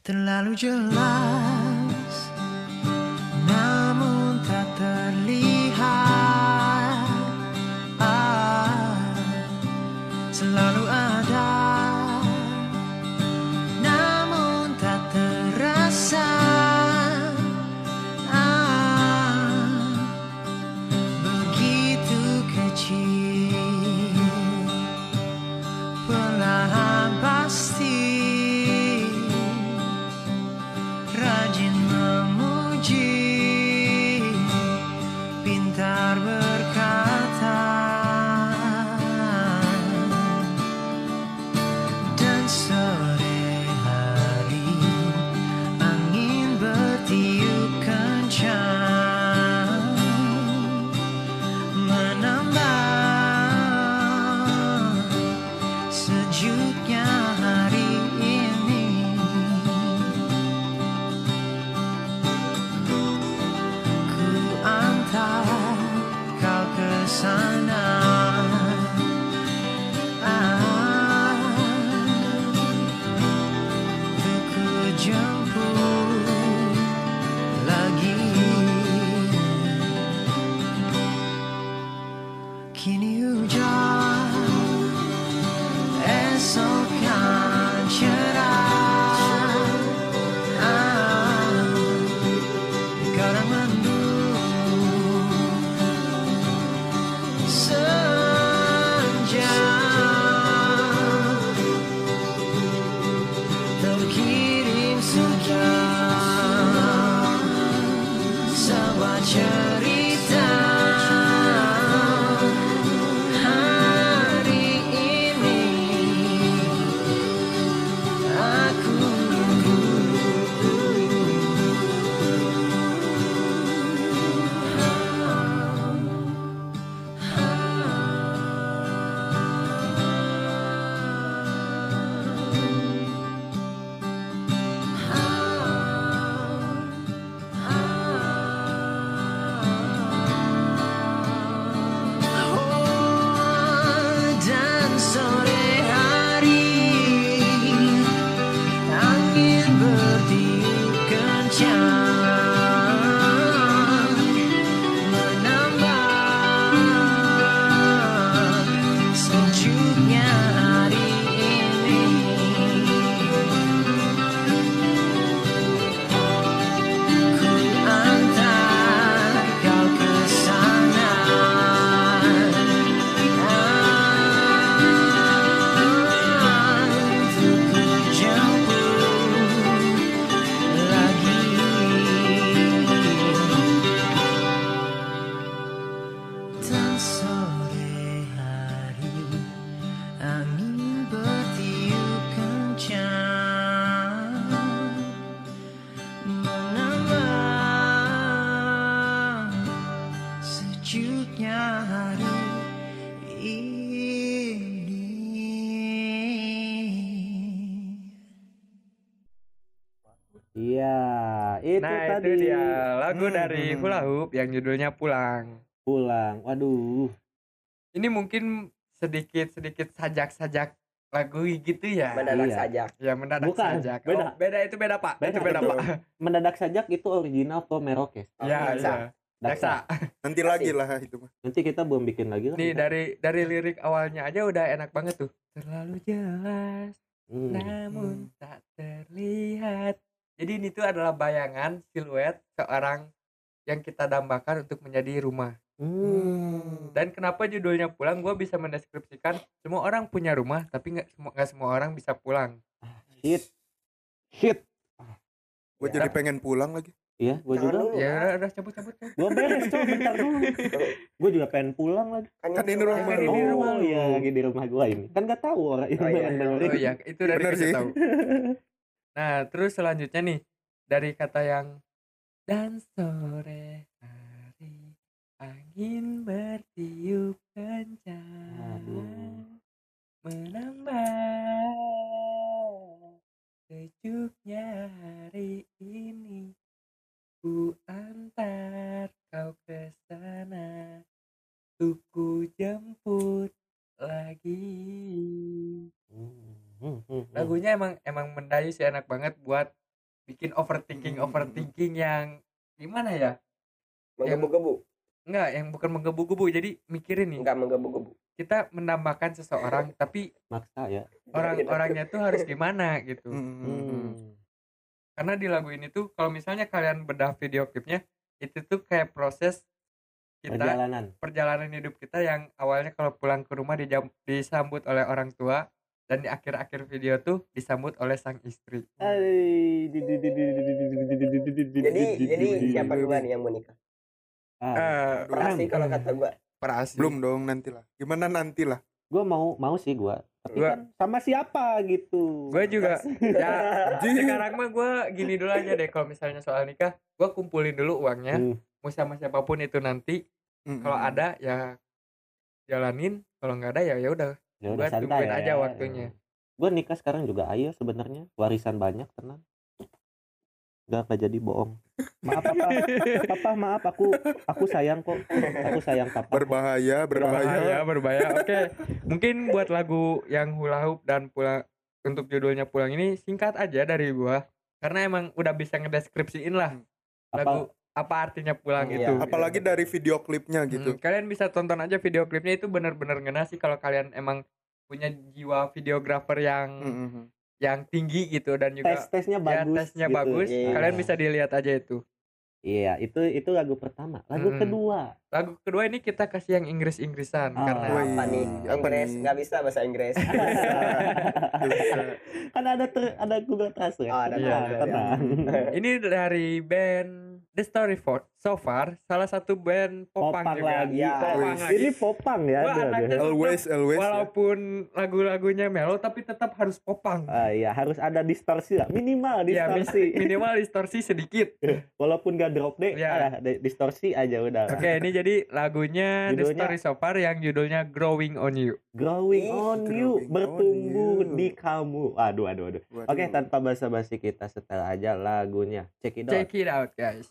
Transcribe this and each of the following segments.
Terlalu jelas sejuknya hari kencang tadi. itu dia lagu Hmm, dari hmm, hmm. Hula Hoop yang judulnya Pulang. Pulang. Waduh. Ini mungkin sedikit sedikit sajak-sajak lagu gitu ya. mendadak Iya. saja Ya mendadak Bukan, sajak. beda. Oh, beda itu beda pak. Beda, itu beda itu pak. Mendadak sajak itu original Pro Merokes. Ya Daksa. ya. Daksa. Nanti lagi lah itu mah. Nanti kita belum bikin lagi lah. Nih kita. dari dari lirik awalnya aja udah enak banget tuh. Terlalu jelas Hmm. namun tak terlihat. Jadi ini tuh adalah bayangan siluet seorang yang kita dambakan untuk menjadi rumah. Hmm. Dan kenapa judulnya pulang? Gue bisa mendeskripsikan semua orang punya rumah, tapi nggak semua nggak semua orang bisa pulang. Hit. Hit. Gue Ya. jadi pengen pulang lagi. Iya, gue Jangan juga. Ya udah, udah cabut cabut. cabut. Gue beres coba bentar dulu. gue juga pengen pulang lagi. Kan ini rumah Kan ini di rumah Oh iya, lagi di rumah gue ini. Kan gak tahu orang yang Oh, iya. Oh iya, itu dari Bener sih. tahu. Nah, terus selanjutnya nih dari kata yang dan sore hari angin bertiup kencang menambah sejuknya hari ini. Ku antar kau ke sana untuk ku jemput lagi. Hmm, hmm, hmm. lagunya emang emang mendayu sih enak banget buat bikin overthinking Hmm. overthinking yang gimana ya menggebu-gebu enggak yang bukan menggebu-gebu jadi mikirin nih enggak menggebu-gebu kita menambahkan seseorang tapi maksa ya. orang-orangnya tuh harus gimana gitu Hmm. Hmm. karena di lagu ini tuh kalau misalnya kalian bedah video klipnya itu tuh kayak proses kita Perjalanan. perjalanan hidup kita yang awalnya kalau pulang ke rumah dijam- disambut oleh orang tua dan di akhir-akhir video tuh disambut oleh sang istri jadi jadi siapa duluan yang mau nikah Ah, Eh, pasti kalau kata gua Perasi. belum dong nantilah. Gimana nantilah? gue mau mau sih gue. Tapi Gua- kan sama siapa gitu. gue juga ya sekarang mah gue gini dulu aja deh kalau misalnya soal nikah gue kumpulin dulu uangnya Hmm. mau sama siapa pun itu nanti Hmm. kalau ada ya jalanin kalau nggak ada ya ya udah Ya Gua udah santai tungguin ya. aja waktunya. Gue nikah sekarang juga ayo sebenarnya warisan banyak tenang. Gak, gak jadi bohong. Maaf papa, papa maaf aku aku sayang kok. Aku sayang papa. Berbahaya, berbahaya. berbahaya berbahaya oke mungkin buat lagu yang hula hoop dan pulang untuk judulnya pulang ini singkat aja dari gua karena emang udah bisa ngedeskripsiin lah lagu apa artinya pulang Iya. itu Apalagi dari video klipnya gitu. Hmm, kalian bisa tonton aja video klipnya itu bener-bener ngena sih kalau kalian emang punya jiwa videografer yang Hmm, hmm. yang tinggi gitu dan juga tes tesnya ya, bagus. tesnya gitu. bagus Iya. kalian bisa dilihat aja itu Iya itu itu lagu pertama. Lagu Mm-mm. kedua. lagu kedua ini kita kasih yang Inggris-Inggrisan Ah. karena apa nih Inggris nggak bisa bahasa Inggris kan ada ter, ada Google Translate. Oh, ada Iya, Tenang, ada, tenang. ini dari band The Story for So Far salah satu band popang, Popang juga lagi. Iya. Popang Wih. lagi. Ini popang ya. Gua aduh. Always, always. ya. walaupun lagu-lagunya melo tapi tetap harus popang Ah, iya harus ada distorsi lah. Minimal ya mis- distorsi. minimal distorsi sedikit Walaupun gak drop deh, Iya. ah, di- distorsi aja udah. oke ini jadi lagunya, The Judulnya- Story So Far yang judulnya Growing on You Growing Ih, on growing you, on bertumbuh you. di kamu. Aduh, aduh, aduh. Oke, tanpa basa-basi kita setel aja lagunya. Check it out. check it out guys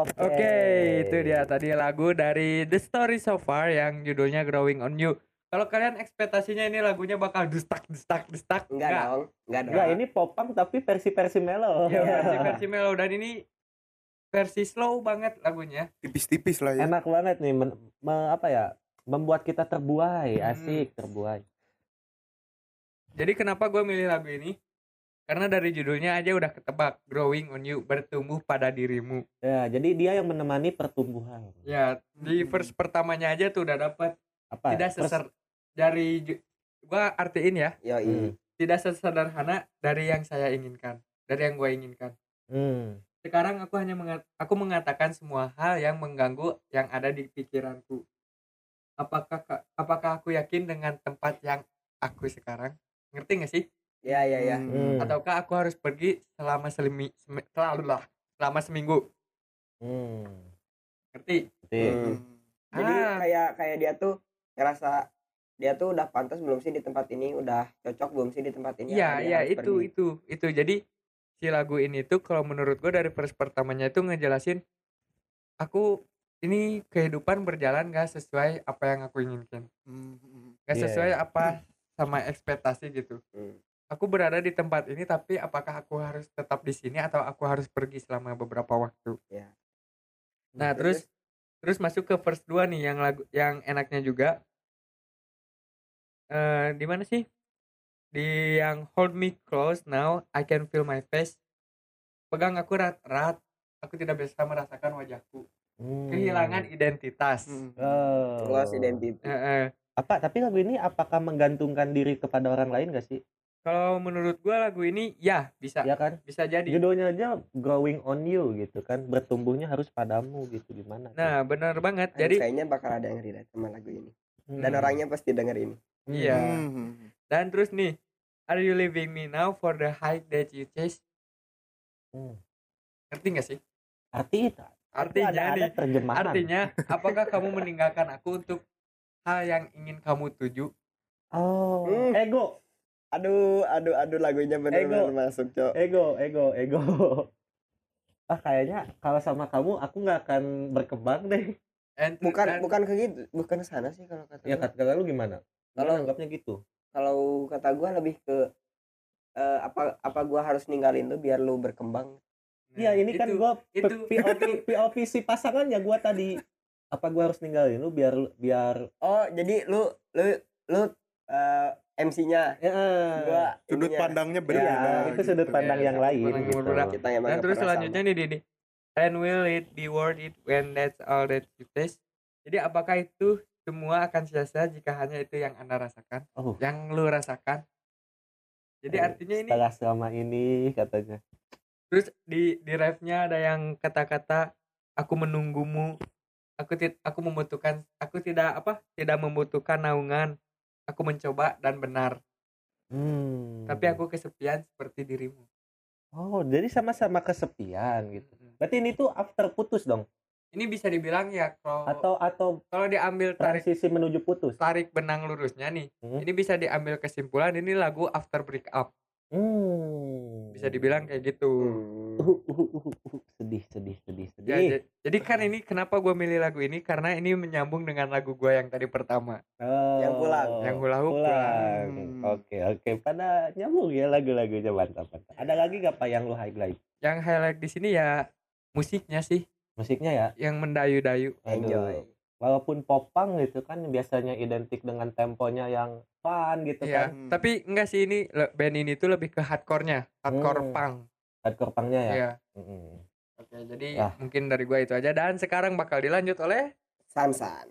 Oke. Oke, itu dia tadi lagu dari The Story So Far yang judulnya Growing on You. Kalau kalian ekspektasinya ini lagunya bakal dustak dustak dustak Enggak dong, enggak dong. Enggak, ini popang tapi versi-versi melo. Ya, versi versi mellow dan ini versi slow banget lagunya. Tipis-tipis lah ya. Enak banget nih men- me- apa ya? Membuat kita terbuai, Hmm. asik terbuai. Jadi kenapa gue milih lagu ini? Karena dari judulnya aja udah ketebak Growing on You bertumbuh pada dirimu. Ya, jadi dia yang menemani pertumbuhan. Ya di verse pertamanya aja tuh udah dapat Apa? tidak Pers- seser dari ju- gua artiin ya Yoi. Hmm. tidak sesederhana dari yang saya inginkan dari yang gue inginkan Hmm. sekarang aku hanya mengat- aku mengatakan semua hal yang mengganggu yang ada di pikiranku apakah ka- apakah aku yakin dengan tempat yang aku sekarang ngerti gak sih Ya ya ya. Hmm. ataukah aku harus pergi selama selimi semi- selalu lah selama seminggu Hmm. ngerti. Hmm. Jadi Ah. kayak kayak dia tuh ngerasa dia tuh udah pantas belum sih di tempat ini, udah cocok belum sih di tempat ini. Iya, iya itu pergi? itu itu. Jadi si lagu ini tuh kalau menurut gue dari verse pertamanya itu ngejelasin aku ini kehidupan berjalan gak sesuai apa yang aku inginkan. Hmm. Gak Iya, sesuai iya. apa sama ekspektasi gitu. Hmm. Aku berada di tempat ini tapi apakah aku harus tetap di sini atau aku harus pergi selama beberapa waktu? Iya. Nah, terus terus masuk ke verse 2 nih yang lagu yang enaknya juga. Eh di mana sih? Di yang hold me close now, I can feel my face. Pegang aku erat-erat, aku tidak bisa merasakan wajahku. Hmm. Kehilangan identitas. Hmm. Oh. Lost identity. Eh, eh. Apa? Tapi lagu ini apakah menggantungkan diri kepada orang lain gak sih? Kalau menurut gua lagu ini ya bisa Ya kan? bisa jadi. Judulnya aja Growing on You gitu kan. Bertumbuhnya harus padamu gitu gimana? Nah, benar banget. Jadi Jadi kayaknya bakal ada yang relate sama lagu ini. Dan Hmm. orangnya pasti denger ini. Hmm. iya. Hmm. Dan terus nih, are you leaving me now for the height that you chase? Hmm. Ngerti gak sih? Arti Artinya ada, ada nih, terjemahan. Artinya, apakah kamu meninggalkan aku untuk hal yang ingin kamu tuju? Oh, Hmm. ego, Aduh, aduh, aduh lagunya bener-bener Ego. masuk, Cok. ego, ego, ego. Ah kayaknya kalau sama kamu aku nggak akan berkembang deh. And Bukan dan- bukan ke gitu, bukan ke sana sih kalau kata Ya kata kata lu gimana? Kalau anggapnya gitu. Kalau kata gua lebih ke eh, apa apa gua harus ninggalin lu biar lu berkembang. Nah, Iya ini kan itu- gua itu- P- POV POV si pasangannya gua tadi apa gua harus ninggalin lu biar biar Oh, jadi lu lu lu eh, MC-nya ya gua Sudut ininya. pandangnya iya, berbeda. itu sudut gitu. pandang Iya, yang sudut lain gitu. kita yang Dan nggak terus selanjutnya nih Didi. And will it be worth it when that's all that you taste? Jadi apakah itu semua akan sia-sia jika hanya itu yang Anda rasakan? Oh. Yang lu rasakan? Jadi Eh, artinya ini Setelah selama ini katanya. terus di di refnya ada yang kata-kata aku menunggumu aku tid aku membutuhkan aku tidak apa tidak membutuhkan naungan aku mencoba dan benar Hmm. tapi aku kesepian seperti dirimu Oh, jadi sama-sama kesepian gitu. Berarti ini tuh after putus dong ini bisa dibilang ya kalau atau atau kalau diambil tarik transisi menuju putus. tarik benang lurusnya nih Hmm. ini bisa diambil kesimpulan ini lagu after break up Hmm. bisa dibilang kayak gitu Hmm. Uh, uh, uh, uh, uh. sedih, sedih, sedih, sedih. Ya, ja- jadi kan ini kenapa gue milih lagu ini karena ini menyambung dengan lagu gue yang tadi pertama Oh, Yang pulang. yang hula hoop pulang. Hmm. Oke, oke. Pada nyambung ya lagu-lagunya mantap, mantap. Ada lagi gak pak yang lu highlight? yang highlight di sini ya musiknya sih Musiknya ya. yang mendayu-dayu. Enjoy. Walaupun popang gitu kan biasanya identik dengan temponya yang fun gitu Iya, kan. Tapi enggak sih ini band ini tuh lebih ke hardcore-nya, hardcore Hmm. punk. Hardcore pangnya ya. Iya. Mm-mm. Oke, jadi Ya. mungkin dari gua itu aja dan sekarang bakal dilanjut oleh San-san.